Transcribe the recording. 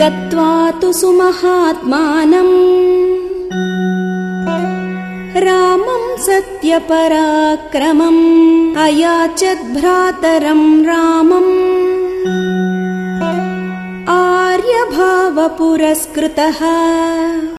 गत्वा तु सुमहात्मानम् रामम् सत्यपराक्रमम् अयाचद्भ्रातरम् रामम्। आर्यभावपुरस्कृतः।